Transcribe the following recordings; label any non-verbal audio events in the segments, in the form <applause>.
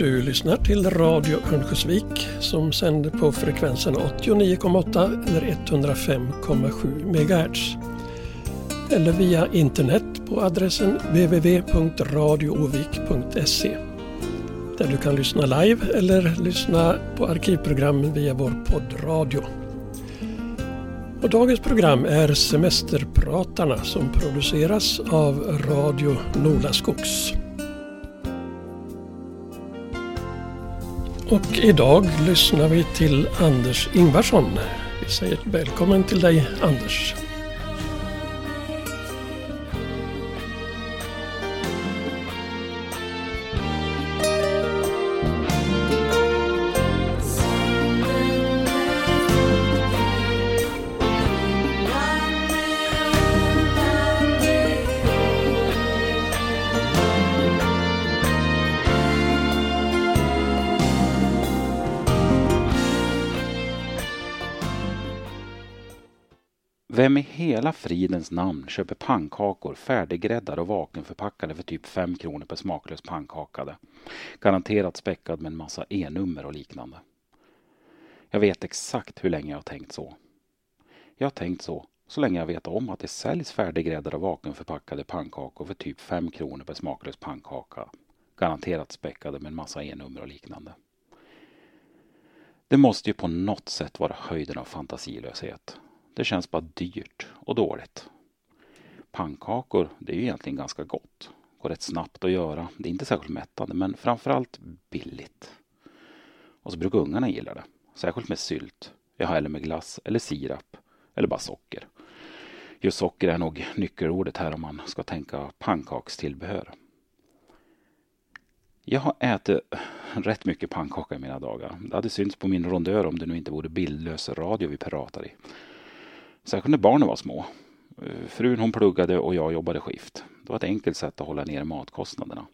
Du lyssnar till Radio Örnsköldsvik som sänder på frekvensen 89,8 eller 105,7 MHz. Eller via internet på adressen www.radioovik.se där du kan lyssna live eller lyssna på arkivprogram via vår poddradio. Och dagens program är Semesterpratarna som produceras av Radio Nolaskogs. Och idag lyssnar vi till Anders Ingvarsson. Vi säger välkommen till dig Anders. Hela fridens namn köper pannkakor färdiggräddade och vakuumförpackade för typ 5 kronor per smaklös pannkakade? Garanterat späckad med en massa E-nummer och liknande. Jag vet exakt hur länge jag har tänkt så. Jag har tänkt så så länge jag vet om att det säljs färdiggräddade och vakuumförpackade pannkakor för typ 5 kronor per smaklös pannkaka. Garanterat späckade med en massa E-nummer och liknande. Det måste ju på något sätt vara höjden av fantasilöshet det känns bara dyrt och dåligt. Pannkakor, det är ju egentligen ganska gott. Går rätt snabbt att göra. Det är inte särskilt mättande, men framförallt billigt. Och så brukar ungarna gilla det. Särskilt med sylt. Jag har eller med glass eller sirap. Eller bara socker. Just socker är nog nyckelordet här om man ska tänka pannkakstillbehör. Jag har ätit rätt mycket pannkaka i mina dagar. Det hade synts på min rondör om det nu inte vore bildlös radio vi pratar i. Särskilt när barnen var små. Eh, frun hon pluggade och jag jobbade skift. Det var ett enkelt sätt att hålla ner matkostnaderna.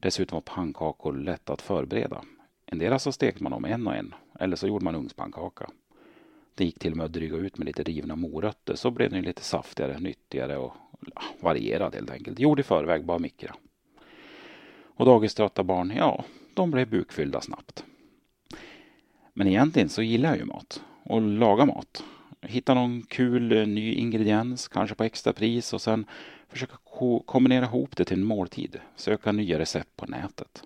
Dessutom var pannkakor lätta att förbereda. En del så stekte man dem en och en, eller så gjorde man ugnspannkaka. Det gick till och med att dryga ut med lite rivna morötter så blev den lite saftigare, nyttigare och ja, varierad helt enkelt. Gjord i förväg, bara mikra. Och dagiströtta barn, ja, de blev bukfyllda snabbt. Men egentligen så gillar jag ju mat och laga mat hitta någon kul eh, ny ingrediens, kanske på extrapris och sen försöka ko kombinera ihop det till en måltid. Söka nya recept på nätet.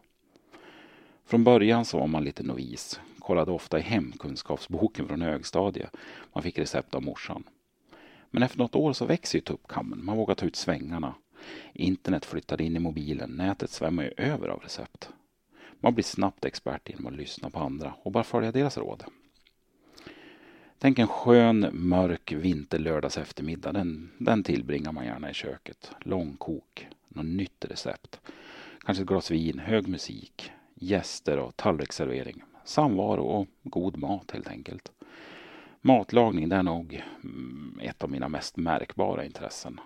Från början så var man lite novis. Kollade ofta i hemkunskapsboken från högstadiet. Man fick recept av morsan. Men efter något år så växer ju tuppkammen. Man vågar ta ut svängarna. Internet flyttade in i mobilen. Nätet svämmar ju över av recept. Man blir snabbt expert genom att lyssna på andra och bara följa deras råd. Tänk en skön, mörk vinterlördags eftermiddag. Den, den tillbringar man gärna i köket. Långkok, något nytt recept. Kanske ett glas vin, hög musik, gäster och tallriksservering. Samvaro och god mat helt enkelt. Matlagning det är nog mm, ett av mina mest märkbara intressen.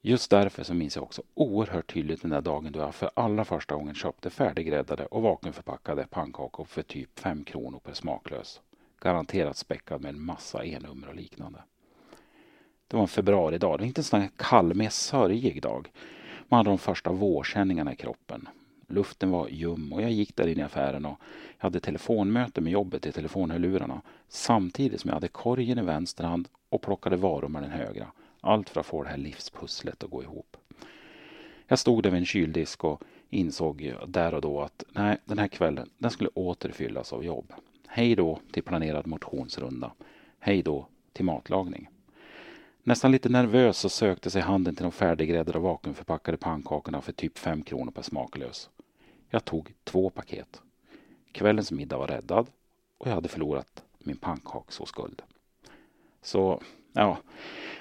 Just därför så minns jag också oerhört tydligt den där dagen då jag för allra första gången köpte färdiggräddade och vakuumförpackade pannkakor för typ 5 kronor per smaklös. Garanterat späckad med en massa E-nummer och liknande. Det var en februaridag. Det var inte en sån här kall, mer sörjig dag. Man hade de första vårkänningarna i kroppen. Luften var ljum och jag gick där in i affären och jag hade telefonmöte med jobbet i telefonhörlurarna samtidigt som jag hade korgen i vänster hand och plockade varor med den högra. Allt för att få det här livspusslet att gå ihop. Jag stod där vid en kyldisk och insåg där och då att nej, den här kvällen den skulle återfyllas av jobb. Hej då till planerad motionsrunda. Hej då till matlagning. Nästan lite nervös så sökte sig handen till de färdiggräddade och vakuumförpackade pannkakorna för typ 5 kronor per smaklös. Jag tog två paket. Kvällens middag var räddad och jag hade förlorat min pannkakssåsskuld. Så, ja,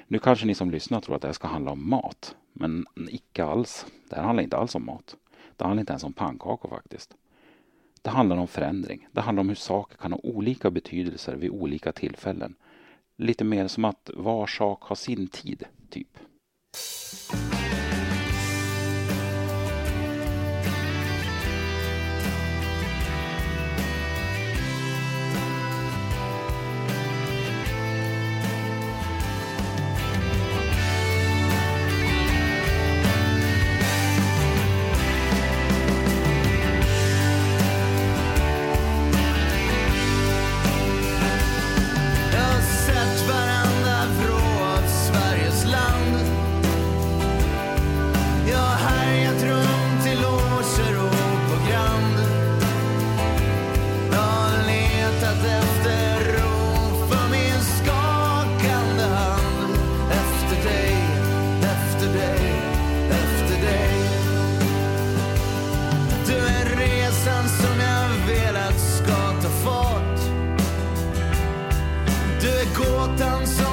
nu kanske ni som lyssnar tror att det här ska handla om mat. Men icke alls. Det här handlar inte alls om mat. Det handlar inte ens om pannkakor faktiskt. Det handlar om förändring. Det handlar om hur saker kan ha olika betydelser vid olika tillfällen. Lite mer som att var sak har sin tid, typ. Du är gåtan som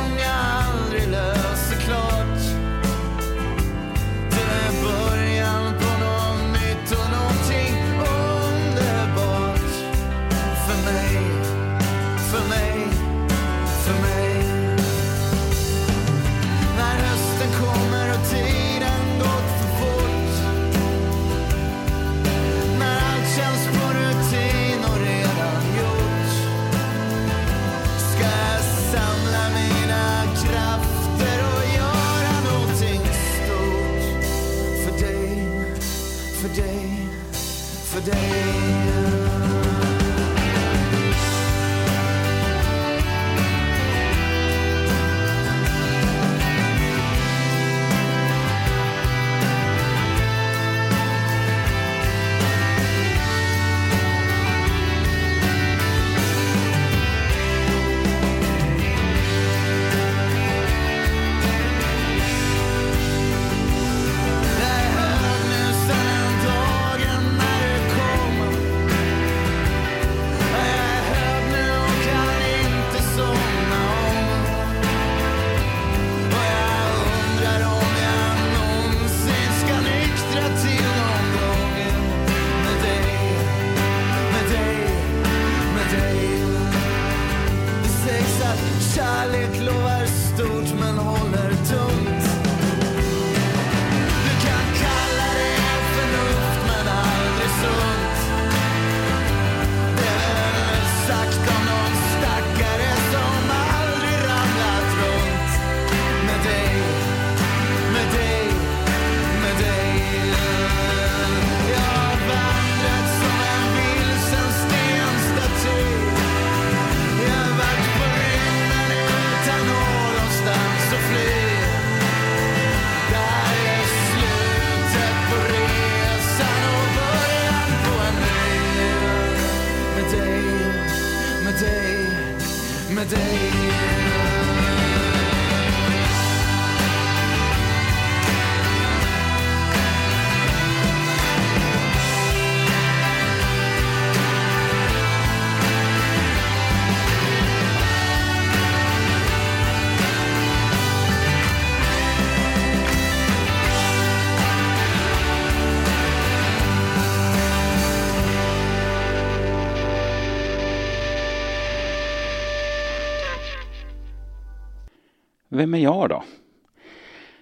Vem är jag då?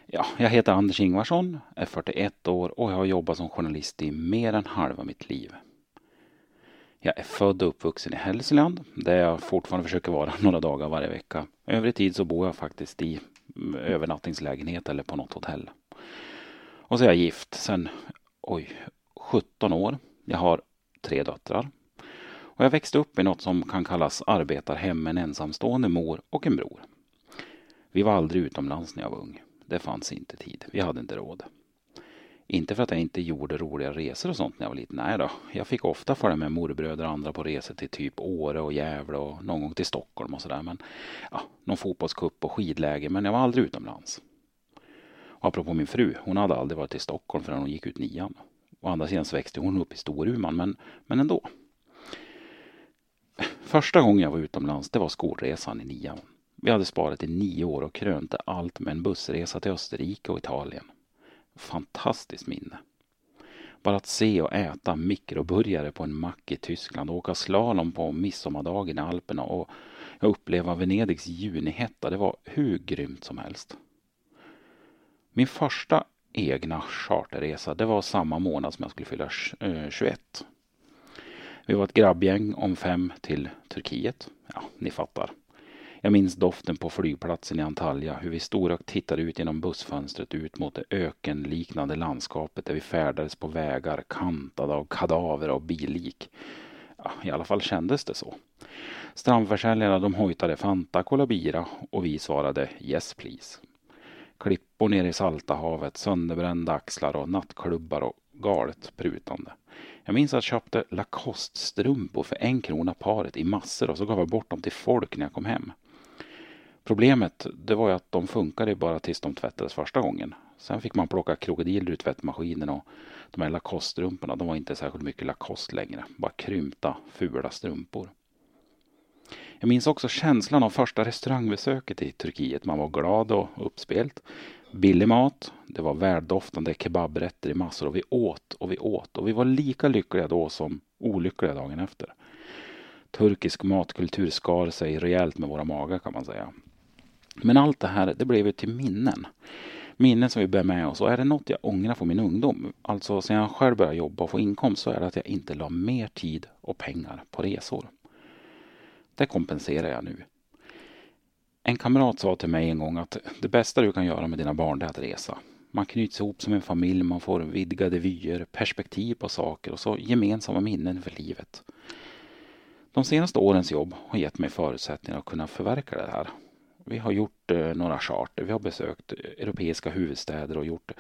Ja, jag heter Anders Ingvarsson, är 41 år och jag har jobbat som journalist i mer än halva mitt liv. Jag är född och uppvuxen i Hälsingland där jag fortfarande försöker vara <laughs> några dagar varje vecka. Övrig tid så bor jag faktiskt i övernattningslägenhet eller på något hotell. Och så är jag gift sedan, oj, 17 år. Jag har tre döttrar. Och jag växte upp i något som kan kallas arbetarhem med en ensamstående mor och en bror. Vi var aldrig utomlands när jag var ung. Det fanns inte tid. Vi hade inte råd. Inte för att jag inte gjorde roliga resor och sånt när jag var liten. Nej då. Jag fick ofta följa med morbröder och andra på resor till typ Åre och Gävle och någon gång till Stockholm och sådär. Men ja, någon fotbollscup och skidläger. Men jag var aldrig utomlands. Och apropå min fru. Hon hade aldrig varit i Stockholm förrän hon gick ut nian. Å andra sidan så växte hon upp i Storuman. Men, men ändå. Första gången jag var utomlands det var skolresan i nian. Vi hade sparat i nio år och krönte allt med en bussresa till Österrike och Italien. Fantastiskt minne. Bara att se och äta mikroburgare på en mack i Tyskland och åka slalom på midsommardagen i Alperna och uppleva Venedigs junihetta, det var hur grymt som helst. Min första egna charterresa, det var samma månad som jag skulle fylla 21. Eh, Vi var ett grabbgäng om fem till Turkiet. Ja, ni fattar. Jag minns doften på flygplatsen i Antalya, hur vi storögt tittade ut genom bussfönstret ut mot det ökenliknande landskapet där vi färdades på vägar kantade av kadaver och billik. Ja, I alla fall kändes det så. Strandförsäljarna de hojtade Fanta, Cola Bira och vi svarade Yes please. Klippor ner i salta havet, sönderbrända axlar och nattklubbar och galet prutande. Jag minns att jag köpte Lacoste-strumpor för en krona paret i massor och så gav jag bort dem till folk när jag kom hem. Problemet det var ju att de funkade bara tills de tvättades första gången. Sen fick man plocka krokodiler ur tvättmaskinen och De här Lacoste-strumporna, de var inte särskilt mycket Lacoste längre. Bara krympta, fula strumpor. Jag minns också känslan av första restaurangbesöket i Turkiet. Man var glad och uppspelt. Billig mat, det var väldoftande kebabrätter i massor och vi åt och vi åt och vi var lika lyckliga då som olyckliga dagen efter. Turkisk matkultur skar sig rejält med våra magar kan man säga. Men allt det här, det blev ju till minnen. Minnen som vi bär med oss och är det något jag ångrar från min ungdom, alltså sen jag själv började jobba och få inkomst, så är det att jag inte la mer tid och pengar på resor. Det kompenserar jag nu. En kamrat sa till mig en gång att det bästa du kan göra med dina barn är att resa. Man knyts ihop som en familj, man får vidgade vyer, perspektiv på saker och så gemensamma minnen för livet. De senaste årens jobb har gett mig förutsättningar att kunna förverkliga det här. Vi har gjort eh, några charter, vi har besökt europeiska huvudstäder och gjort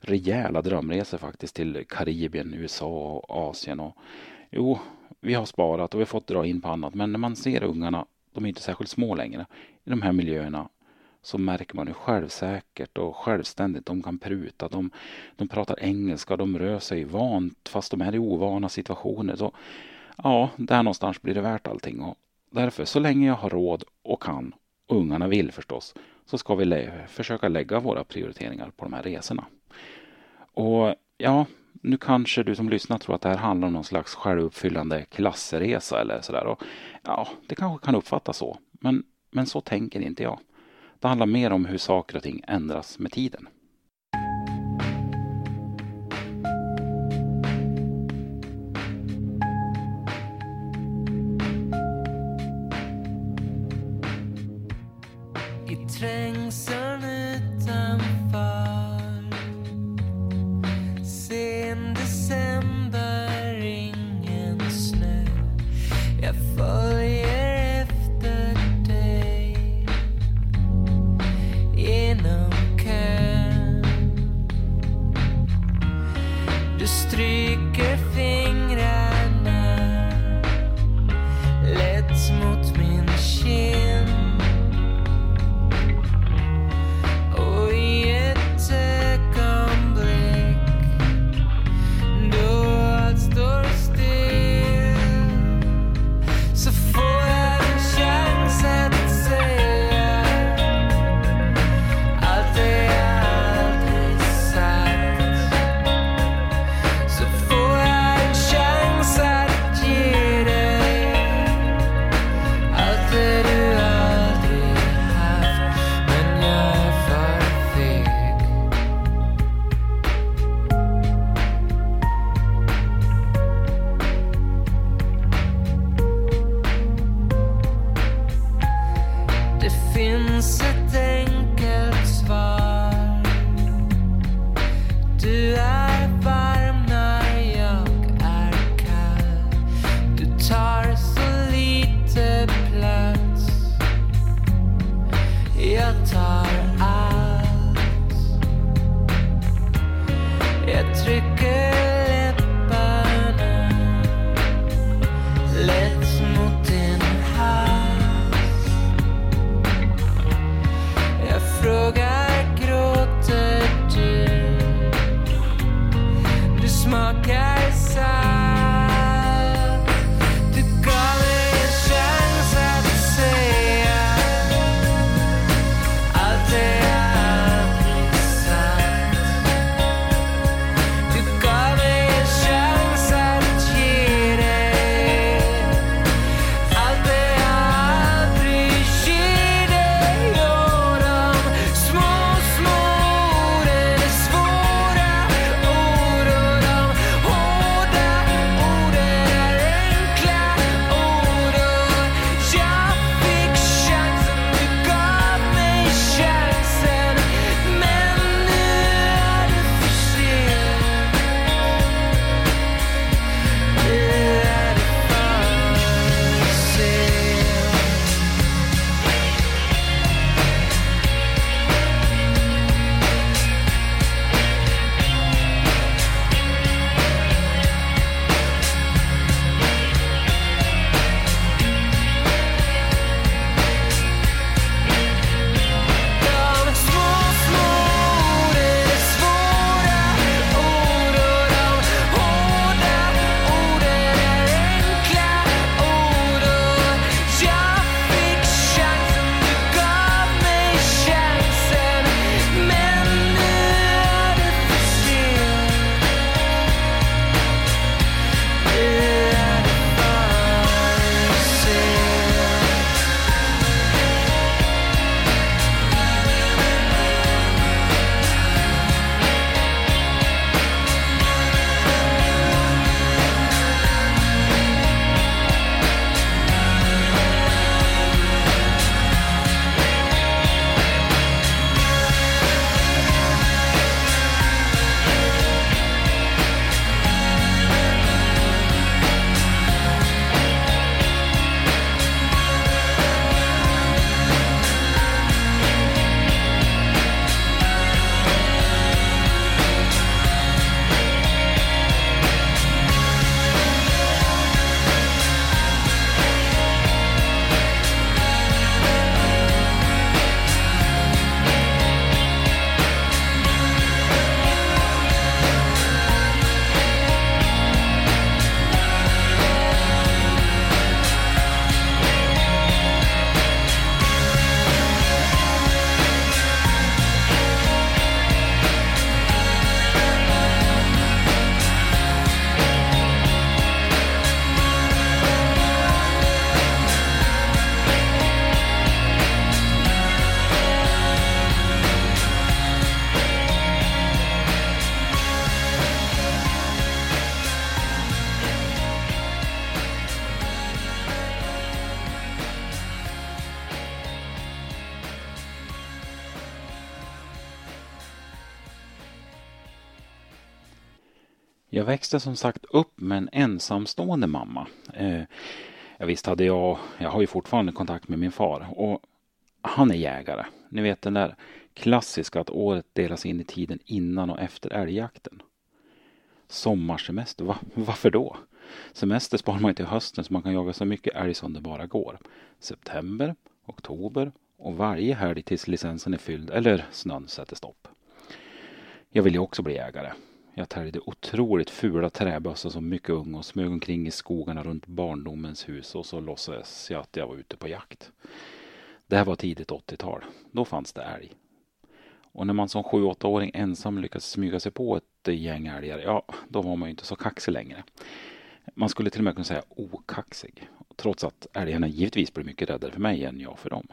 rejäla drömresor faktiskt till Karibien, USA och Asien. Och, jo, vi har sparat och vi har fått dra in på annat. Men när man ser ungarna, de är inte särskilt små längre, i de här miljöerna så märker man hur självsäkert och självständigt de kan pruta. De, de pratar engelska, de rör sig vant fast de är i ovana situationer. Så, ja, där någonstans blir det värt allting. Och därför, så länge jag har råd och kan, ungarna vill förstås, så ska vi lä försöka lägga våra prioriteringar på de här resorna. Och ja, nu kanske du som lyssnar tror att det här handlar om någon slags självuppfyllande klassresa eller sådär. Och ja, det kanske kan uppfattas så. Men, men så tänker inte jag. Det handlar mer om hur saker och ting ändras med tiden. Jag växte som sagt upp med en ensamstående mamma. Eh, ja, visst hade jag, jag har ju fortfarande kontakt med min far och han är jägare. Ni vet den där klassiska att året delas in i tiden innan och efter älgjakten. Sommarsemester, va, varför då? Semester sparar man ju till hösten så man kan jaga så mycket älg som det bara går. September, oktober och varje helg tills licensen är fylld eller snön sätter stopp. Jag ville ju också bli jägare. Jag täljde otroligt fula träbössor som mycket ung och smög omkring i skogarna runt barndomens hus och så låtsades jag att jag var ute på jakt. Det här var tidigt 80-tal. Då fanns det älg. Och när man som 7-8-åring ensam lyckades smyga sig på ett gäng älgar, ja, då var man ju inte så kaxig längre. Man skulle till och med kunna säga okaxig. Trots att älgarna givetvis blev mycket räddare för mig än jag för dem.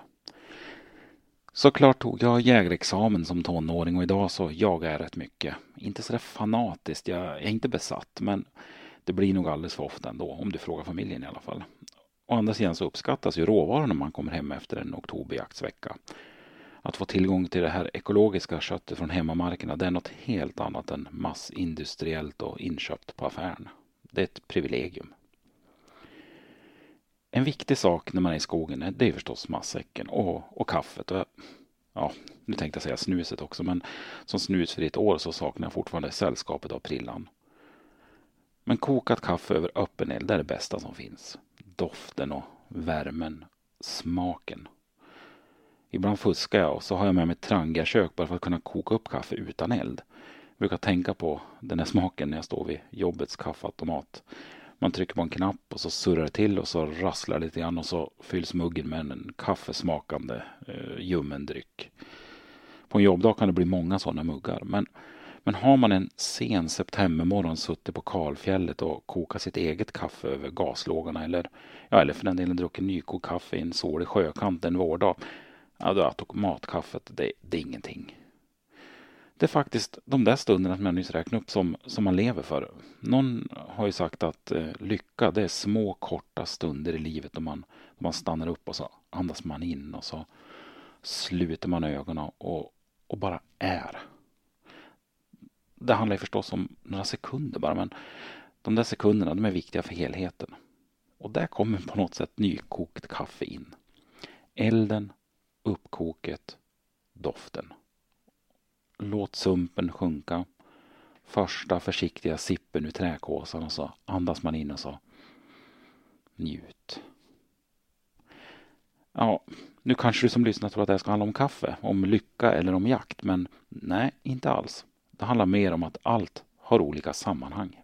Såklart tog jag jägarexamen som tonåring och idag så jagar jag rätt mycket. Inte sådär fanatiskt, jag är inte besatt men det blir nog alldeles för ofta ändå, om du frågar familjen i alla fall. Å andra sidan så uppskattas ju råvaran när man kommer hem efter en oktoberjaktsvecka. Att få tillgång till det här ekologiska köttet från hemmamarkerna det är något helt annat än massindustriellt och inköpt på affären. Det är ett privilegium. En viktig sak när man är i skogen det är förstås matsäcken och, och kaffet. Och, ja, nu tänkte jag säga snuset också, men som snusfritt år så saknar jag fortfarande sällskapet av prillan. Men kokat kaffe över öppen eld är det bästa som finns. Doften och värmen, smaken. Ibland fuskar jag och så har jag med mig trangiakök bara för att kunna koka upp kaffe utan eld. Jag brukar tänka på den här smaken när jag står vid jobbets kaffeautomat. Man trycker på en knapp och så surrar det till och så rasslar det lite grann och så fylls muggen med en kaffesmakande eh, ljummen dryck. På en jobbdag kan det bli många sådana muggar. Men, men har man en sen septembermorgon suttit på kalfjället och kokat sitt eget kaffe över gaslågorna eller, ja, eller för den delen druckit nykokt kaffe i en solig sjökant en vårdag. Ja, då är automatkaffet det, det är ingenting. Det är faktiskt de där stunderna som jag nyss räknade upp som, som man lever för. Någon har ju sagt att eh, lycka det är små korta stunder i livet då man, då man stannar upp och så andas man in och så sluter man ögonen och, och bara är. Det handlar ju förstås om några sekunder bara men de där sekunderna de är viktiga för helheten. Och där kommer på något sätt nykokt kaffe in. Elden, uppkoket, doften. Låt sumpen sjunka. Första försiktiga sippen ur träkåsan och så andas man in och så njut. Ja, nu kanske du som lyssnar tror att det här ska handla om kaffe, om lycka eller om jakt, men nej, inte alls. Det handlar mer om att allt har olika sammanhang.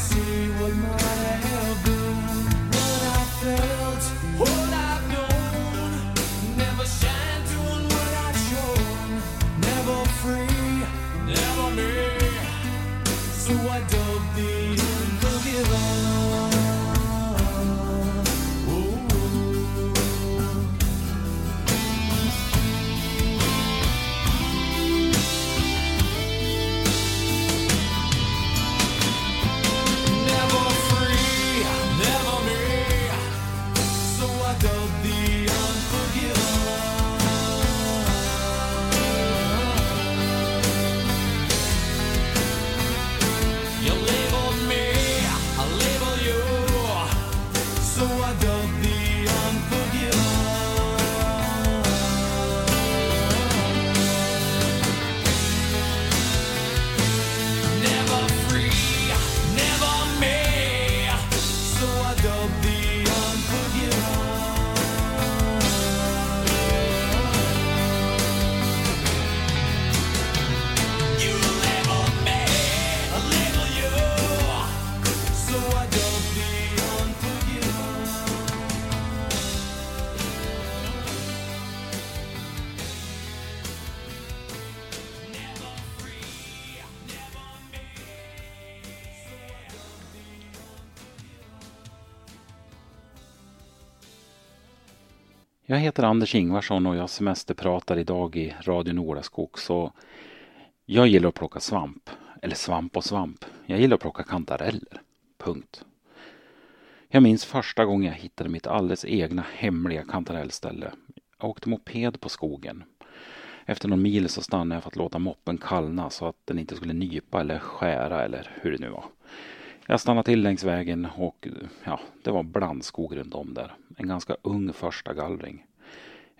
see what my Jag heter Anders Ingvarsson och jag semesterpratar idag i Radio Noraskog. Jag gillar att plocka svamp, eller svamp och svamp. Jag gillar att plocka kantareller. Punkt. Jag minns första gången jag hittade mitt alldeles egna hemliga kantarellställe. Jag åkte moped på skogen. Efter någon mil så stannade jag för att låta moppen kallna så att den inte skulle nypa eller skära eller hur det nu var. Jag stannade till längs vägen och ja, det var blandskog runt om där. En ganska ung första gallring.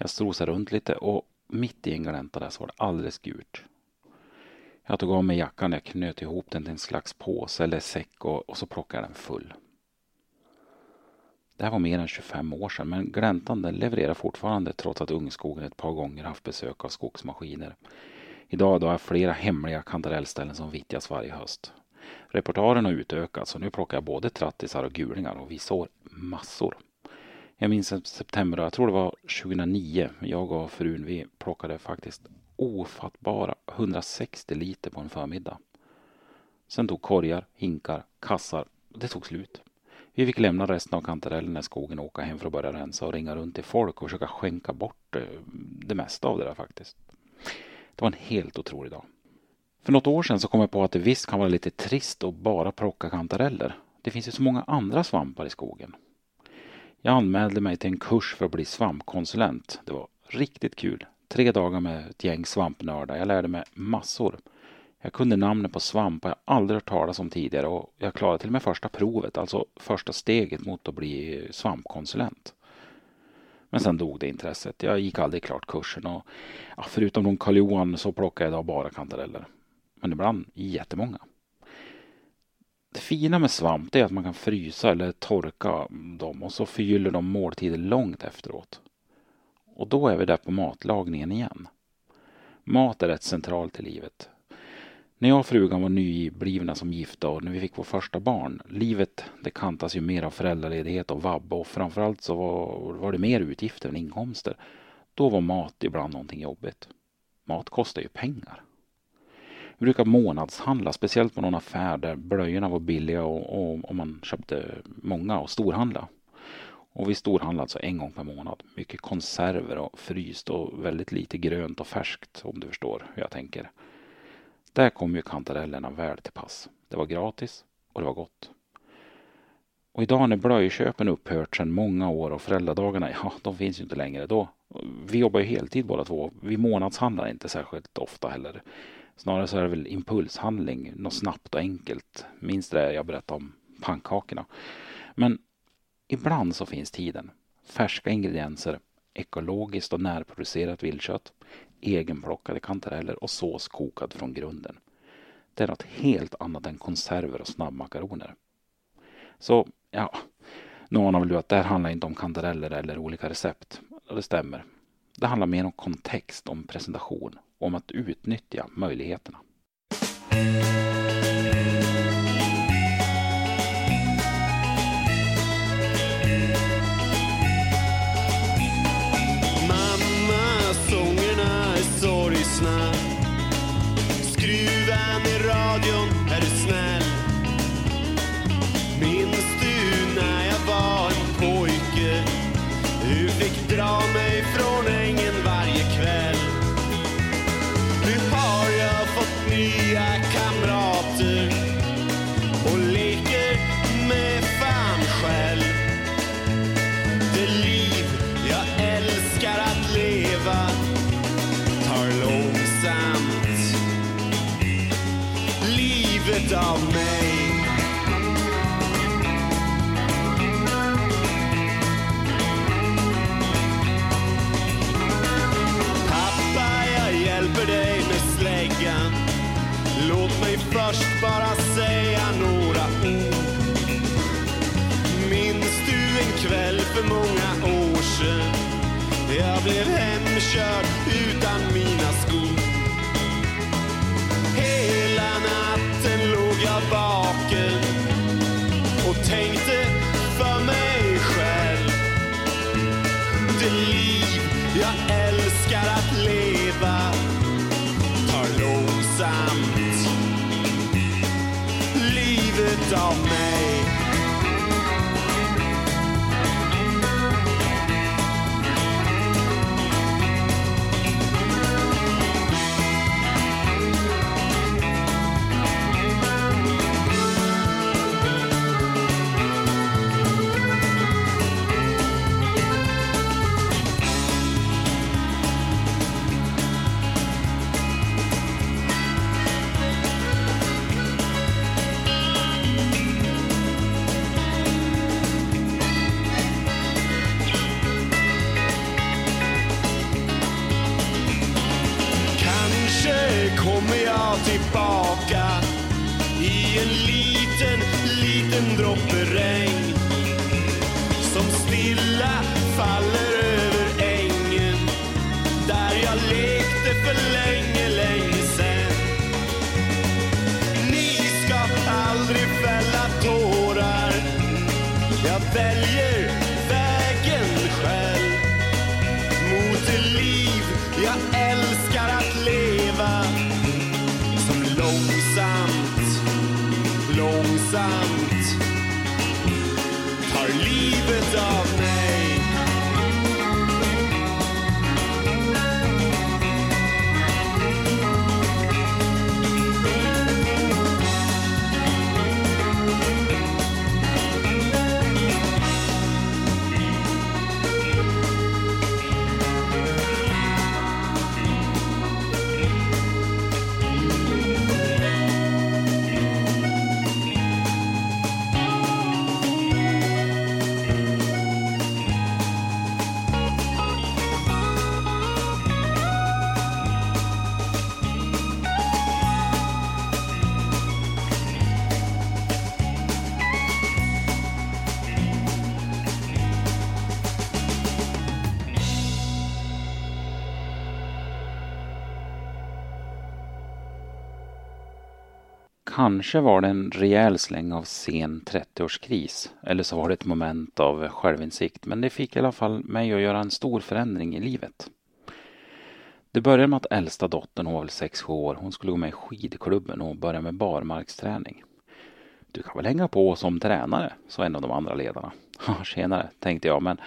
Jag strosade runt lite och mitt i en glänta där så var det alldeles gult. Jag tog av mig jackan, jag knöt ihop den till en slags påse eller säck och, och så plockade jag den full. Det här var mer än 25 år sedan men gläntan den levererar fortfarande trots att ungskogen ett par gånger haft besök av skogsmaskiner. Idag då har jag flera hemliga kantarellställen som vittjas varje höst. Repertoaren har utökats och nu plockar jag både trattisar och gulingar och vi sår massor. Jag minns en september, jag tror det var 2009, jag och frun vi plockade faktiskt ofattbara 160 liter på en förmiddag. Sen tog korgar, hinkar, kassar, det tog slut. Vi fick lämna resten av kantarellerna i skogen och åka hem för att börja rensa och ringa runt till folk och försöka skänka bort eh, det mesta av det där faktiskt. Det var en helt otrolig dag. För något år sedan så kom jag på att det visst kan vara lite trist att bara plocka kantareller. Det finns ju så många andra svampar i skogen. Jag anmälde mig till en kurs för att bli svampkonsulent. Det var riktigt kul. Tre dagar med ett gäng svampnördar. Jag lärde mig massor. Jag kunde namnet på svampar jag aldrig hört talas om tidigare och jag klarade till och med första provet, alltså första steget mot att bli svampkonsulent. Men sen dog det intresset. Jag gick aldrig klart kursen och ja, förutom någon Karl Johan så plockade jag idag bara kantareller. Men ibland jättemånga. Det fina med svamp är att man kan frysa eller torka dem och så förgyller de måltider långt efteråt. Och då är vi där på matlagningen igen. Mat är rätt centralt i livet. När jag och frugan var nyblivna som gifta och när vi fick vår första barn, livet det kantas ju mer av föräldraledighet och vabb och framförallt så var, var det mer utgifter än inkomster. Då var mat ibland någonting jobbigt. Mat kostar ju pengar. Vi brukar månadshandla, speciellt på någon affär där blöjorna var billiga och, och, och man köpte många och storhandla. Och vi storhandlade alltså en gång per månad. Mycket konserver och fryst och väldigt lite grönt och färskt om du förstår hur jag tänker. Där kom ju kantarellerna väl till pass. Det var gratis och det var gott. Och idag när blöjköpen upphört sedan många år och föräldradagarna, ja, de finns ju inte längre. Då, vi jobbar ju heltid båda två. Vi månadshandlar inte särskilt ofta heller. Snarare så är det väl impulshandling, något snabbt och enkelt. Minns det jag berättade om pannkakorna. Men ibland så finns tiden. Färska ingredienser, ekologiskt och närproducerat viltkött, egenplockade kantareller och sås kokad från grunden. Det är något helt annat än konserver och snabbmakaroner. Så, ja, nu anar väl du att det här handlar inte om kantareller eller olika recept. Och det stämmer. Det handlar mer om kontext, om presentation om att utnyttja möjligheterna. Livet tar Kanske var det en rejäl släng av sen 30-årskris. Eller så var det ett moment av självinsikt. Men det fick i alla fall mig att göra en stor förändring i livet. Det började med att äldsta dottern, hon var väl 6-7 år, hon skulle gå med i skidklubben och börja med barmarksträning. Du kan väl hänga på som tränare, sa en av de andra ledarna. <laughs> Tjenare, tänkte jag, men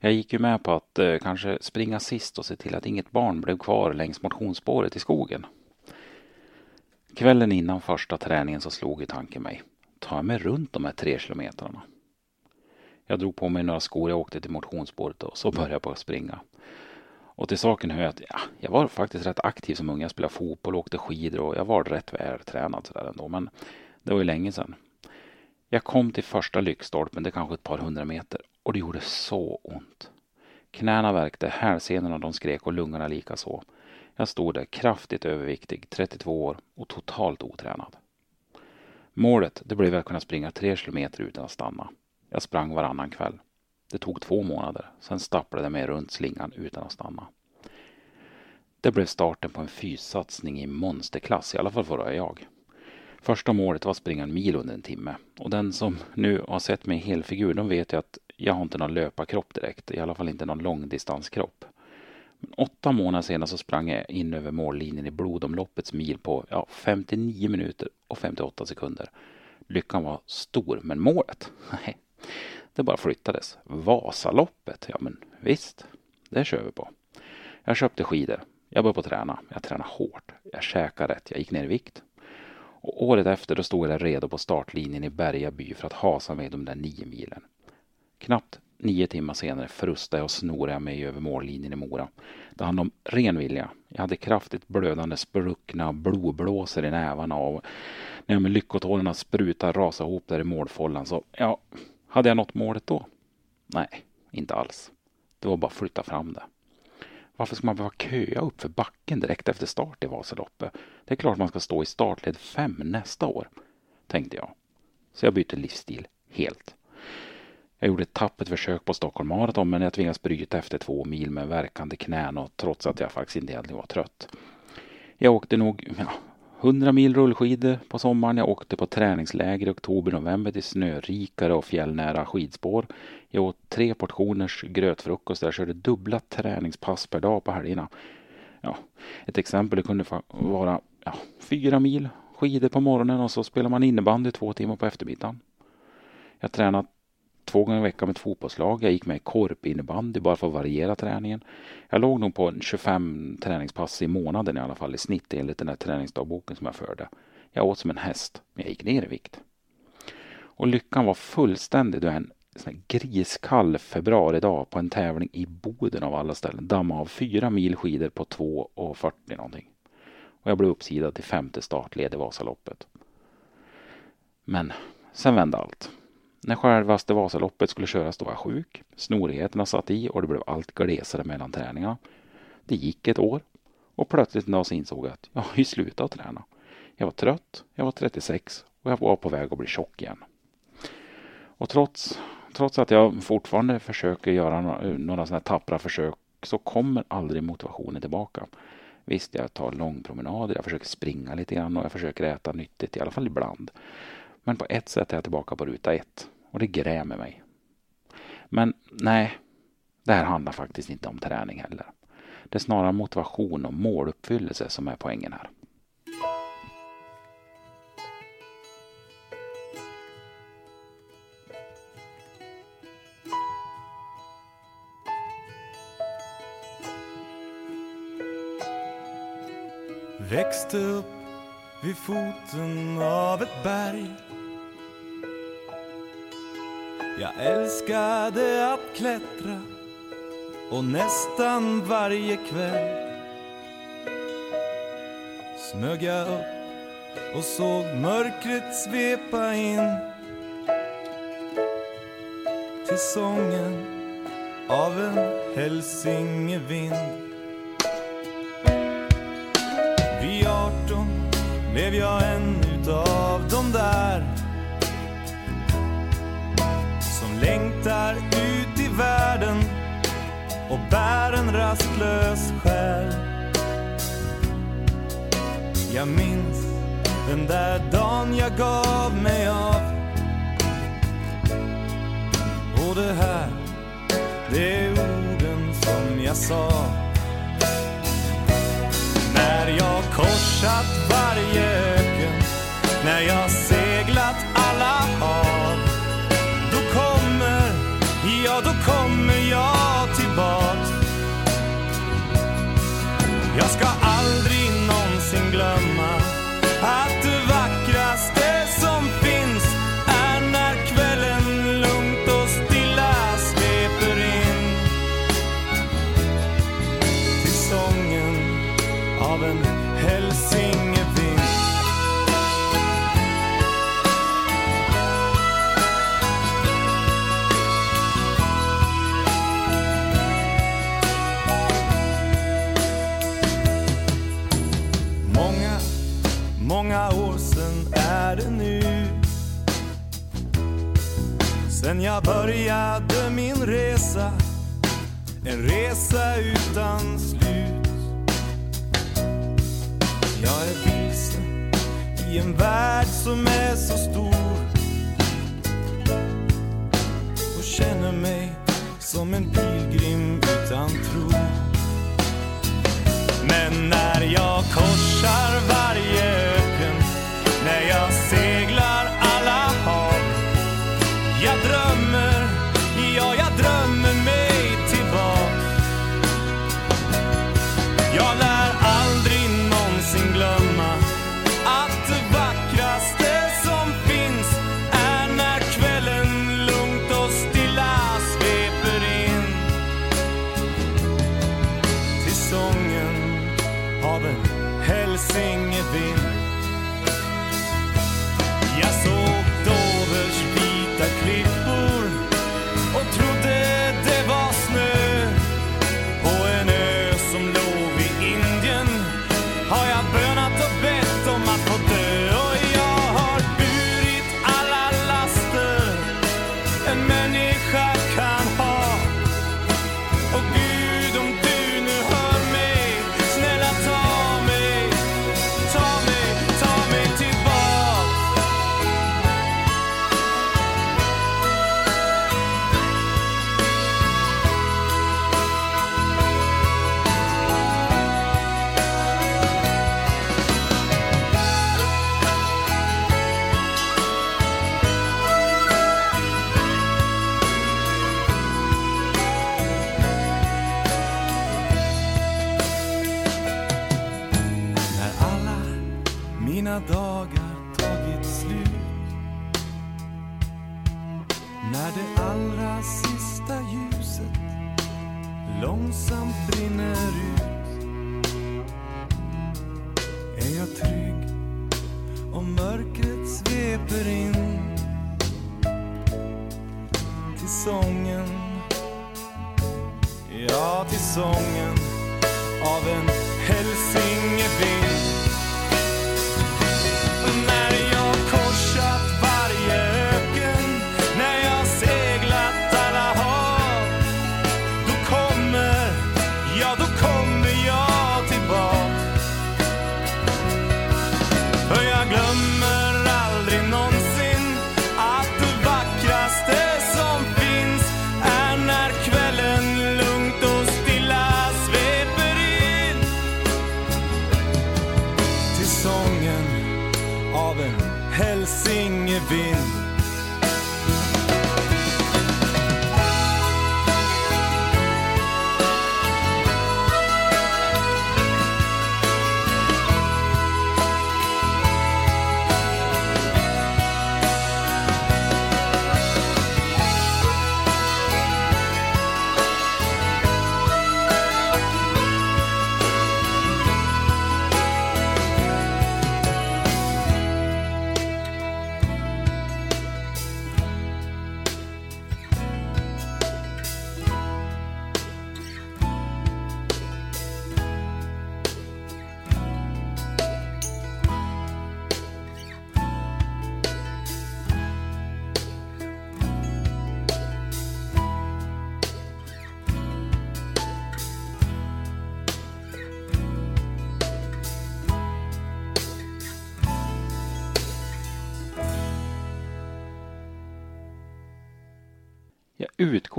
jag gick ju med på att eh, kanske springa sist och se till att inget barn blev kvar längs motionsspåret i skogen. Kvällen innan första träningen så slog ju tanken mig. Tar jag mig runt de här tre kilometrarna? Jag drog på mig några skor, jag åkte till motionsspåret och så började jag på att springa. Och till saken hör jag att ja, jag var faktiskt rätt aktiv som ung. Jag spelade fotboll, åkte skidor och jag var rätt vältränad sådär ändå. Men det var ju länge sedan. Jag kom till första lyktstolpen, det är kanske ett par hundra meter, och det gjorde så ont. Knäna värkte, hälsenorna de skrek och lungorna lika så. Jag stod där kraftigt överviktig, 32 år och totalt otränad. Målet det blev att kunna springa tre kilometer utan att stanna. Jag sprang varannan kväll. Det tog två månader, sen stapplade jag mig runt slingan utan att stanna. Det blev starten på en fyssatsning i monsterklass, i alla fall var jag. Första målet var att springa en mil under en timme. Och den som nu har sett mig i helfigur, de vet ju att jag har inte någon löparkropp direkt. I alla fall inte någon långdistanskropp. Men åtta månader senare så sprang jag in över mållinjen i blodomloppets mil på ja, 59 minuter och 58 sekunder. Lyckan var stor, men målet? <laughs> Nej, det bara flyttades. Vasaloppet? Ja, men visst, det kör vi på. Jag köpte skidor. Jag började på träna. Jag tränade hårt. Jag käkade rätt. Jag gick ner i vikt. Och året efter då stod jag redo på startlinjen i Berga by för att hasa mig de där nio milen. Knappt nio timmar senare frustade jag och snorade jag mig över mållinjen i Mora. Det handlade om ren vilja. Jag hade kraftigt blödande spruckna blodblåsor i nävarna och när jag med lyckotårarna sprutade rasade ihop där i målfållan så, ja, hade jag nått målet då? Nej, inte alls. Det var bara att flytta fram det. Varför ska man behöva köa upp för backen direkt efter start i Vasaloppet? Det är klart man ska stå i startled 5 nästa år, tänkte jag. Så jag bytte livsstil helt. Jag gjorde ett tappert försök på Stockholm Marathon men jag tvingades bryta efter två mil med verkande knän och trots att jag faktiskt inte egentligen var trött. Jag åkte nog ja, 100 mil rullskidor på sommaren. Jag åkte på träningsläger i oktober-november till snörikare och fjällnära skidspår. Jag åt tre portioners grötfrukost. Jag körde dubbla träningspass per dag på helgerna. Ja, ett exempel kunde vara ja, fyra mil skidor på morgonen och så spelar man innebandy två timmar på eftermiddagen. Jag tränade två gånger i veckan med ett fotbollslag. Jag gick med i korpinnebandy bara för att variera träningen. Jag låg nog på 25 träningspass i månaden i alla fall i snitt enligt den här träningsdagboken som jag förde. Jag åt som en häst, men jag gick ner i vikt. Och lyckan var fullständig då en sån griskall februaridag på en tävling i Boden av alla ställen dammade av fyra mil skidor på 2.40 någonting. Och jag blev uppsidad till femte startled i Vasaloppet. Men sen vände allt. När självaste Vasaloppet skulle köras då var jag sjuk. Snorigheterna satt i och det blev allt glesare mellan träningarna. Det gick ett år och plötsligt en dag så insåg jag att jag har ju slutat träna. Jag var trött, jag var 36 och jag var på väg att bli tjock igen. Och trots trots att jag fortfarande försöker göra några, några sådana här tappra försök så kommer aldrig motivationen tillbaka. Visst, jag tar långpromenader, jag försöker springa lite grann och jag försöker äta nyttigt, i alla fall ibland. Men på ett sätt är jag tillbaka på ruta ett och det grämer mig. Men nej, det här handlar faktiskt inte om träning heller. Det är snarare motivation och måluppfyllelse som är poängen här. Växte upp vid foten av ett berg. Jag älskade att klättra och nästan varje kväll smög jag upp och såg mörkret svepa in till sången av en hälsingevind. Blev jag en utav de där som längtar ut i världen och bär en rastlös själ. Jag minns den där dagen jag gav mig av. Och det här, det är orden som jag sa. Korsat varje öken, när jag seglat alla resa utan slut. Jag är vilse i en värld som är så stor. Och känner mig som en pilgrim utan tro. Men när jag korsar världen hälsingevind. Jag såg Dovers vita klippor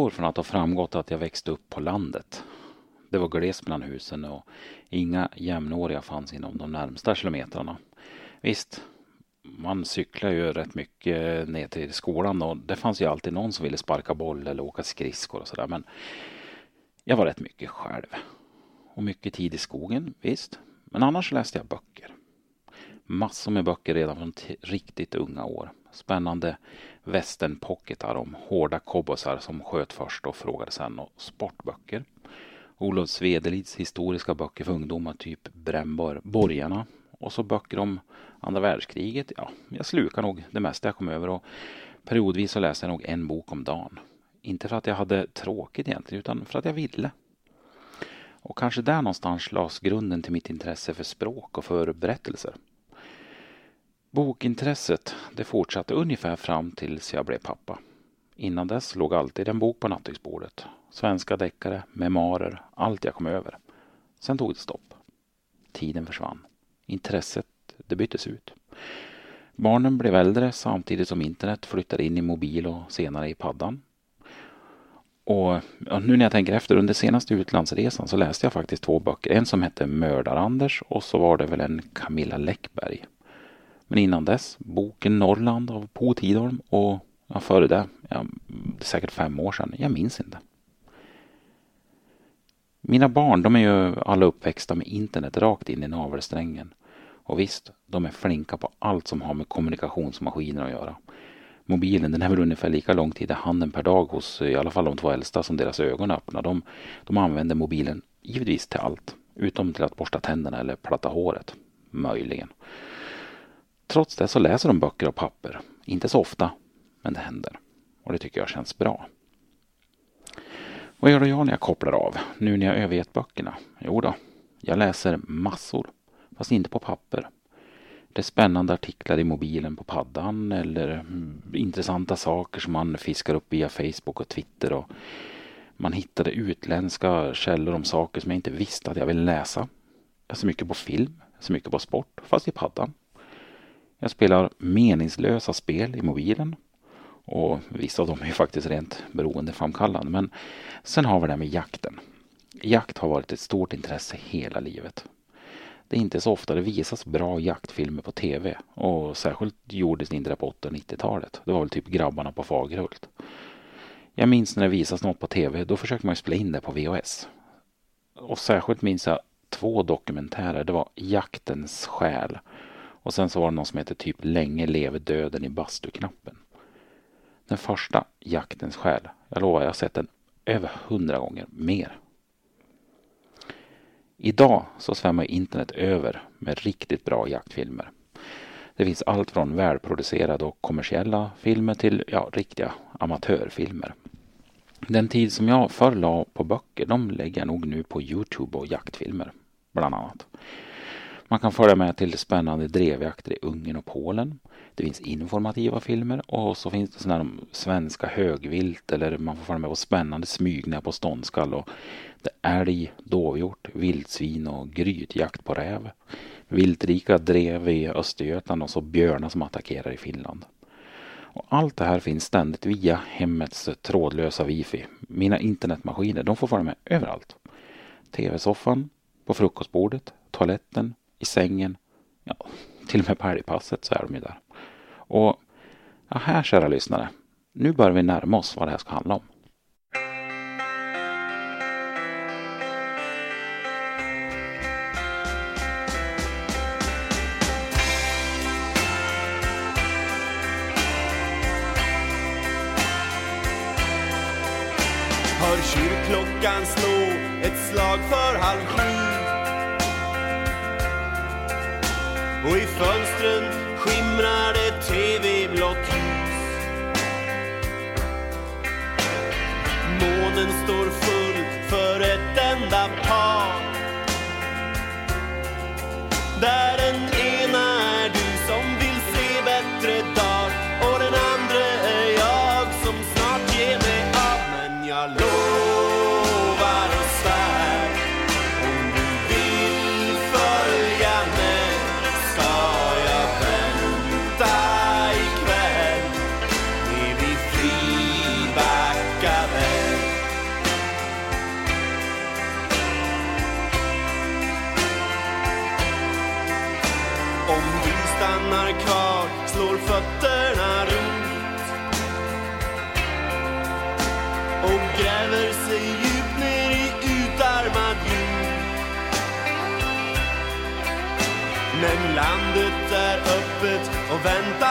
utgår från att det har framgått att jag växte upp på landet. Det var glest mellan husen och inga jämnåriga fanns inom de närmsta kilometrarna. Visst, man cyklar ju rätt mycket ner till skolan och det fanns ju alltid någon som ville sparka boll eller åka skridskor och sådär. Men jag var rätt mycket själv. Och mycket tid i skogen, visst. Men annars läste jag böcker. Massor med böcker redan från riktigt unga år. Spännande västernpocketar om hårda kobosar som sköt först och frågade sen och sportböcker. Olof Svedelids historiska böcker för ungdomar, typ Brännborg, Borgarna. Och så böcker om andra världskriget. Ja, jag slukar nog det mesta jag kom över och periodvis så läste jag nog en bok om dagen. Inte för att jag hade tråkigt egentligen, utan för att jag ville. Och kanske där någonstans lades grunden till mitt intresse för språk och för berättelser. Bokintresset det fortsatte ungefär fram tills jag blev pappa. Innan dess låg alltid en bok på nattduksbordet. Svenska deckare, memoarer, allt jag kom över. Sen tog det stopp. Tiden försvann. Intresset det byttes ut. Barnen blev äldre samtidigt som internet flyttade in i mobil och senare i paddan. Och nu när jag tänker efter, under senaste utlandsresan så läste jag faktiskt två böcker. En som hette Mördar-Anders och så var det väl en Camilla Läckberg. Men innan dess, boken Norrland av Po Tidholm och ja, före det, ja, det är säkert fem år sedan, jag minns inte. Mina barn, de är ju alla uppväxta med internet rakt in i navelsträngen. Och visst, de är flinka på allt som har med kommunikationsmaskiner att göra. Mobilen den är väl ungefär lika lång tid i handen per dag hos i alla fall de två äldsta som deras ögon öppnar. De, de använder mobilen givetvis till allt. Utom till att borsta tänderna eller platta håret. Möjligen. Trots det så läser de böcker och papper. Inte så ofta, men det händer. Och det tycker jag känns bra. Vad gör då jag när jag kopplar av? Nu när jag övergett böckerna? Jo då, jag läser massor. Fast inte på papper. Det är spännande artiklar i mobilen på paddan eller mm, intressanta saker som man fiskar upp via Facebook och Twitter. Och man hittade utländska källor om saker som jag inte visste att jag ville läsa. Jag ser mycket på film, jag ser mycket på sport, fast i paddan. Jag spelar meningslösa spel i mobilen. Och vissa av dem är ju faktiskt rent beroendeframkallande. Men sen har vi det här med jakten. Jakt har varit ett stort intresse hela livet. Det är inte så ofta det visas bra jaktfilmer på tv. Och särskilt gjordes det inte det på 80 och 90-talet. Det var väl typ Grabbarna på Fagerhult. Jag minns när det visas något på tv, då försökte man ju spela in det på VHS. Och särskilt minns jag två dokumentärer. Det var Jaktens själ. Och sen så var det någon som hette typ Länge leve döden i bastuknappen. Den första, Jaktens själ. Jag lovar, jag har sett den över hundra gånger mer. Idag så svämmar internet över med riktigt bra jaktfilmer. Det finns allt från välproducerade och kommersiella filmer till ja, riktiga amatörfilmer. Den tid som jag förr la på böcker, de lägger jag nog nu på Youtube och jaktfilmer, bland annat. Man kan följa med till spännande drevjakter i Ungern och Polen. Det finns informativa filmer och så finns det sådana här svenska högvilt eller man får följa med på spännande smygningar på ståndskall och det är älg, dovhjort, vildsvin och grytjakt på räv. Viltrika drev i Östergötland och så björnar som attackerar i Finland. Och allt det här finns ständigt via hemmets trådlösa wifi. Mina internetmaskiner, de får följa med överallt. TV-soffan, på frukostbordet, toaletten, i sängen. Ja, till och med på helgpasset så är de ju där. Och ja, här kära lyssnare. Nu börjar vi närma oss vad det här ska handla om. pastor venta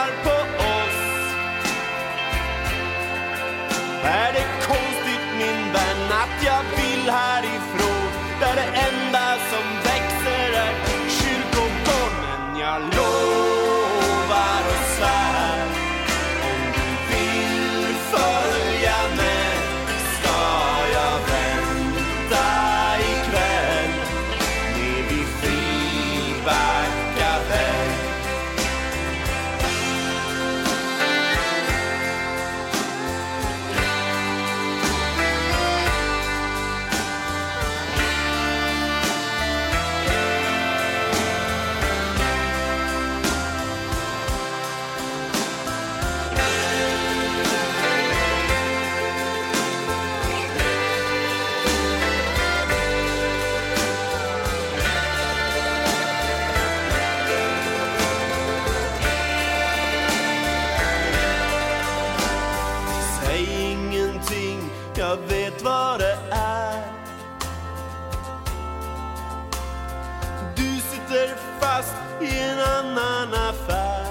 sitter fast i en annan affär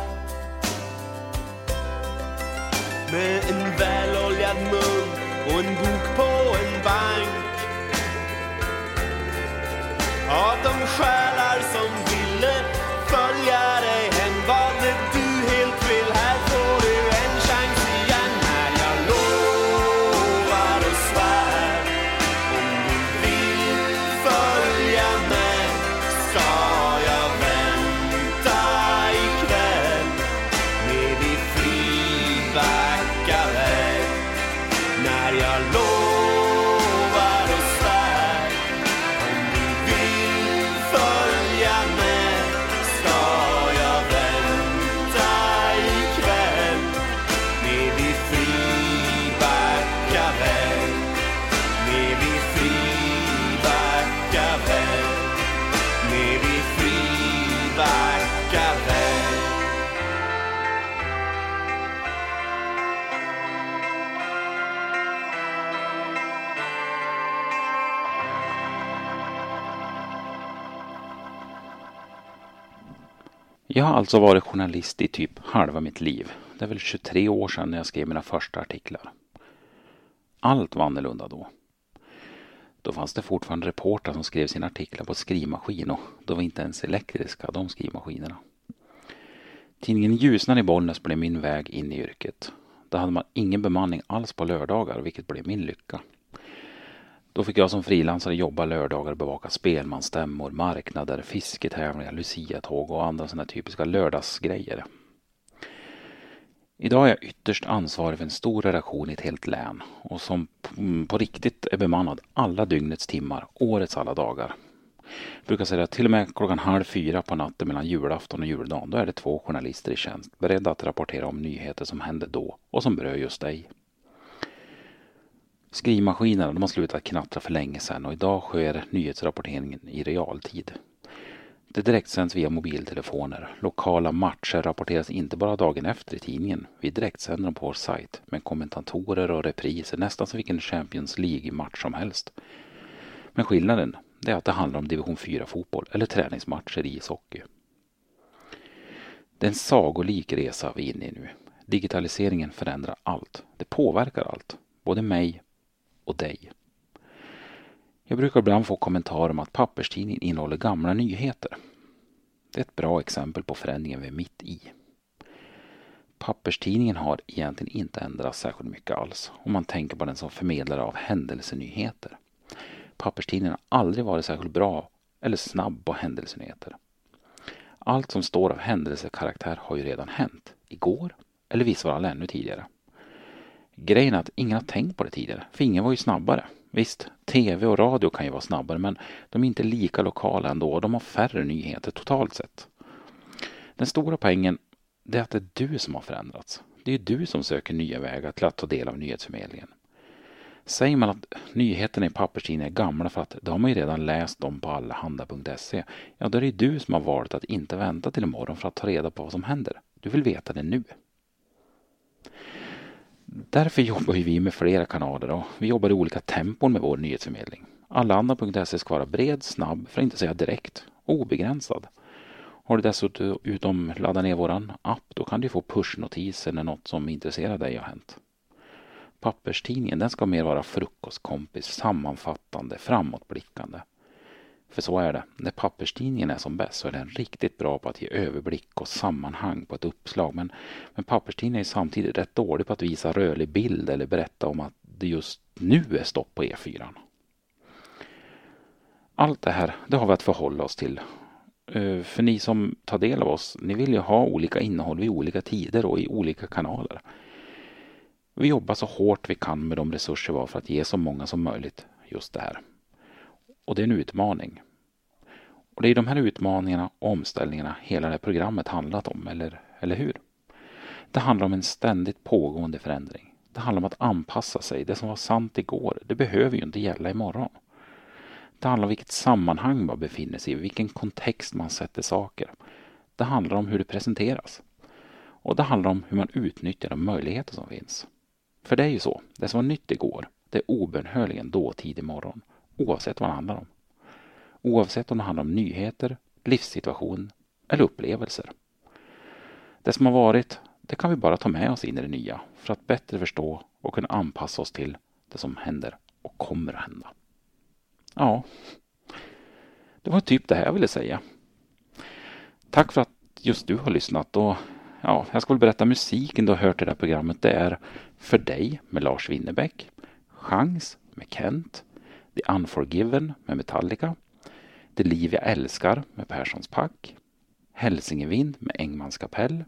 Med en väloljad mun och en bok på en bank. Av de själar Jag har alltså varit journalist i typ halva mitt liv. Det är väl 23 år sedan jag skrev mina första artiklar. Allt var annorlunda då. Då fanns det fortfarande reportrar som skrev sina artiklar på skrivmaskin och de var inte ens elektriska de skrivmaskinerna. Tidningen Ljusnan i Bollnäs blev min väg in i yrket. Där hade man ingen bemanning alls på lördagar vilket blev min lycka. Då fick jag som frilansare jobba lördagar och bevaka spelmansstämmor, marknader, fisketävlingar, luciatåg och andra sådana typiska lördagsgrejer. Idag är jag ytterst ansvarig för en stor redaktion i ett helt län och som mm, på riktigt är bemannad alla dygnets timmar, årets alla dagar. Jag brukar säga att till och med klockan halv fyra på natten mellan julafton och juldagen, då är det två journalister i tjänst beredda att rapportera om nyheter som hände då och som berör just dig. Skrivmaskinerna de har slutat knattra för länge sedan och idag sker nyhetsrapporteringen i realtid. Det direktsänds via mobiltelefoner. Lokala matcher rapporteras inte bara dagen efter i tidningen. Vi direktsänder dem på vår sajt med kommentatorer och repriser nästan som vilken Champions League-match som helst. Men skillnaden är att det handlar om division 4-fotboll eller träningsmatcher i ishockey. Det är en sagolik resa vi är inne i nu. Digitaliseringen förändrar allt. Det påverkar allt. Både mig och dig. Jag brukar ibland få kommentarer om att papperstidningen innehåller gamla nyheter. Det är ett bra exempel på förändringen vi är mitt i. Papperstidningen har egentligen inte ändrats särskilt mycket alls om man tänker på den som förmedlare av händelsenyheter. Papperstidningen har aldrig varit särskilt bra eller snabb på händelsenyheter. Allt som står av händelsekaraktär har ju redan hänt. Igår eller vissa fall ännu tidigare. Grejen är att ingen har tänkt på det tidigare, för ingen var ju snabbare. Visst, tv och radio kan ju vara snabbare, men de är inte lika lokala ändå och de har färre nyheter totalt sett. Den stora poängen det är att det är du som har förändrats. Det är ju du som söker nya vägar till att ta del av nyhetsförmedlingen. Säger man att nyheterna i papperstidningen är gamla för att de har man ju redan läst dem på allehanda.se. Ja, då är det ju du som har valt att inte vänta till imorgon för att ta reda på vad som händer. Du vill veta det nu. Därför jobbar vi med flera kanaler och vi jobbar i olika tempon med vår nyhetsförmedling. Allehanda.se ska vara bred, snabb, för att inte säga direkt, obegränsad. Har du dessutom laddat ner våran app då kan du få pushnotiser när något som intresserar dig har hänt. Papperstidningen den ska mer vara frukostkompis, sammanfattande, framåtblickande. För så är det. När papperstidningen är som bäst så är den riktigt bra på att ge överblick och sammanhang på ett uppslag. Men, men papperstidningen är samtidigt rätt dålig på att visa rörlig bild eller berätta om att det just nu är stopp på E4. Allt det här det har vi att förhålla oss till. Eh, för ni som tar del av oss, ni vill ju ha olika innehåll vid olika tider och i olika kanaler. Vi jobbar så hårt vi kan med de resurser vi har för att ge så många som möjligt just det här. Och det är en utmaning. Och det är de här utmaningarna och omställningarna hela det här programmet handlat om, eller, eller hur? Det handlar om en ständigt pågående förändring. Det handlar om att anpassa sig. Det som var sant igår, det behöver ju inte gälla imorgon. Det handlar om vilket sammanhang man befinner sig i, vilken kontext man sätter saker. Det handlar om hur det presenteras. Och det handlar om hur man utnyttjar de möjligheter som finns. För det är ju så, det som var nytt igår, det är obönhörligen dåtid imorgon oavsett vad det handlar om. Oavsett om det handlar om nyheter, livssituation eller upplevelser. Det som har varit, det kan vi bara ta med oss in i det nya för att bättre förstå och kunna anpassa oss till det som händer och kommer att hända. Ja, det var typ det här jag ville säga. Tack för att just du har lyssnat och ja, jag ska väl berätta musiken du har hört i det här programmet. Det är För dig med Lars Winnerbäck, Chans med Kent, The Unforgiven med Metallica, Det liv jag älskar med Perssons Pack, Hälsingevind med Engmans kapell,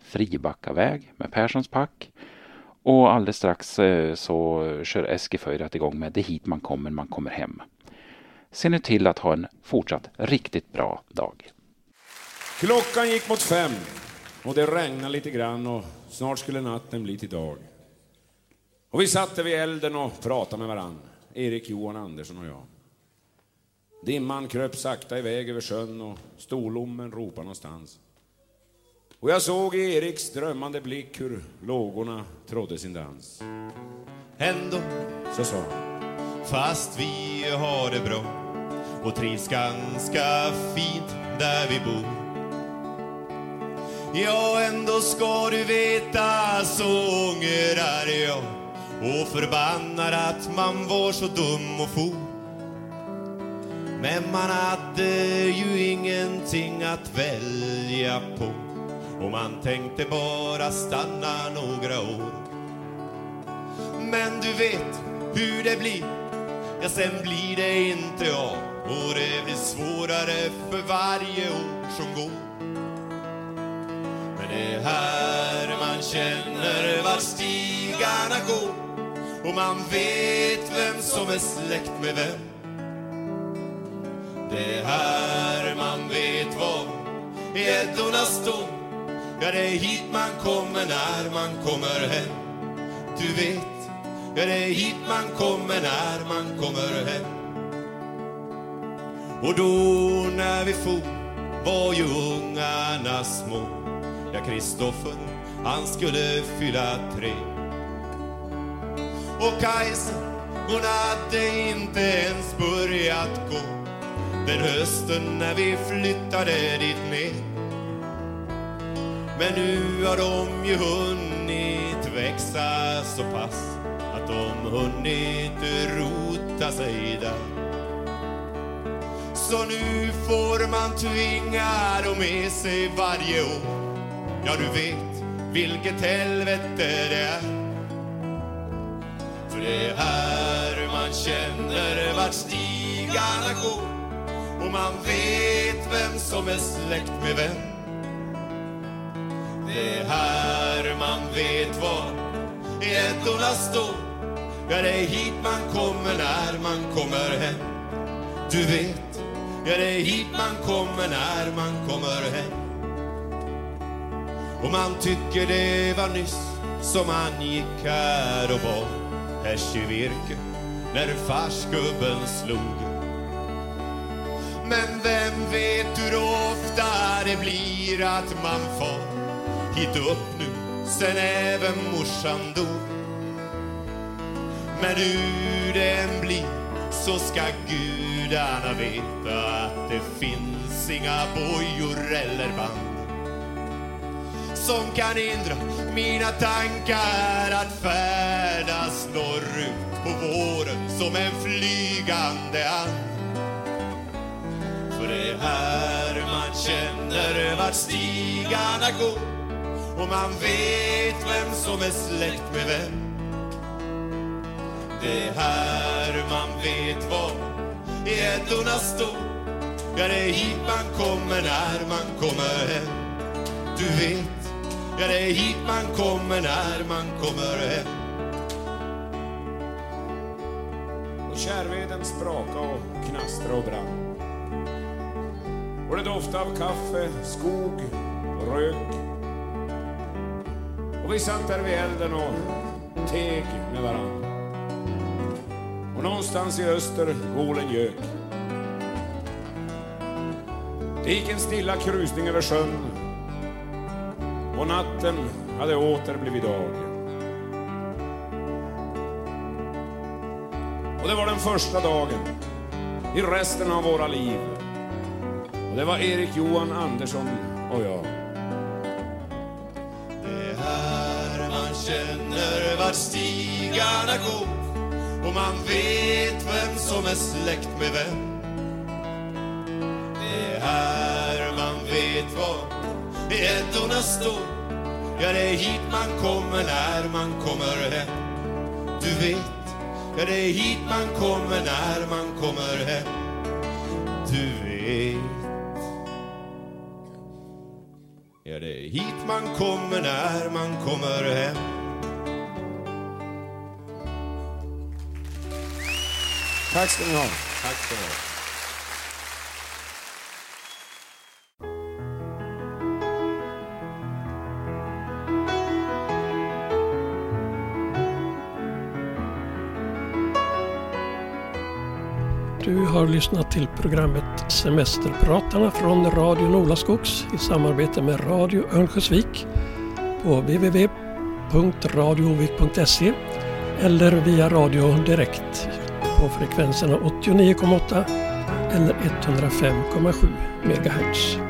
Fribackaväg med Perssons Pack och alldeles strax eh, så kör Eske igång med Det hit man kommer, man kommer hem. Se nu till att ha en fortsatt riktigt bra dag. Klockan gick mot fem och det regnade lite grann och snart skulle natten bli till dag. Och vi satt vid elden och pratade med varandra. Erik Johan Andersson och jag. Dimman kröp sakta iväg över sjön och storlommen ropade någonstans. Och jag såg i Eriks drömmande blick hur lågorna trodde sin dans. Ändå, Så sa han. fast vi har det bra och trivs ganska fint där vi bor. Ja, ändå ska du veta så ångrar jag och förbannar att man var så dum och for. Men man hade ju ingenting att välja på och man tänkte bara stanna några år. Men du vet hur det blir, ja sen blir det inte av och det blir svårare för varje år som går. Men det är här man känner vart stigarna går och man vet vem som är släkt med vem. Det är här man vet var gäddorna står. Ja, det är hit man kommer när man kommer hem. Du vet, ja det är hit man kommer när man kommer hem. Och då när vi for var ju ungarna små. Ja, Kristoffer, han skulle fylla tre. Och Kajsa, hon hade inte ens börjat gå den hösten när vi flyttade dit ner. Men nu har de ju hunnit växa så pass att de hunnit rota sig där. Så nu får man tvinga dem med sig varje år. Ja, du vet vilket helvete det är. För det är här man känner vart stigarna går och man vet vem som är släkt med vem. Det är här man vet var gäddorna står. Ja, det är hit man kommer när man kommer hem. Du vet, ja det är hit man kommer när man kommer hem. Och man tycker det var nyss som man gick här och var härs i virke när farsgubben slog. Men vem vet hur ofta det blir att man far hit upp nu sen även morsan dog. Men hur det än blir så ska gudarna veta att det finns inga bojor eller band som kan hindra mina tankar att färdas norrut på våren som en flygande and. För det är här man känner vart stigarna går och man vet vem som är släkt med vem. Det är här man vet var gäddorna står. Ja, det är hit man kommer när man kommer hem. Du vet, ja det är hit man kommer när man kommer hem. Och kärveden spraka och knastra och brann. Och det doftade av kaffe, skog och rök. Och vi satt där vid elden och teg med varann. Och någonstans i öster volen gök. Det gick en stilla krusning över sjön och natten hade åter blivit dag. Och det var den första dagen i resten av våra liv. Och det var Erik Johan Andersson och jag. Det är här man känner vart stigarna går och man vet vem som är släkt med vem. Gäddorna står. Ja, det är hit man kommer när man kommer hem. Du vet, ja det är hit man kommer när man kommer hem. Du vet. Ja, det är hit man kommer när man kommer hem. Tack ska ni ha. Tack ska ni ha. Har lyssnat till programmet Semesterpratarna från Radio Nolaskogs i samarbete med Radio Örnsköldsvik på www.radioovik.se eller via radio direkt på frekvenserna 89,8 eller 105,7 MHz.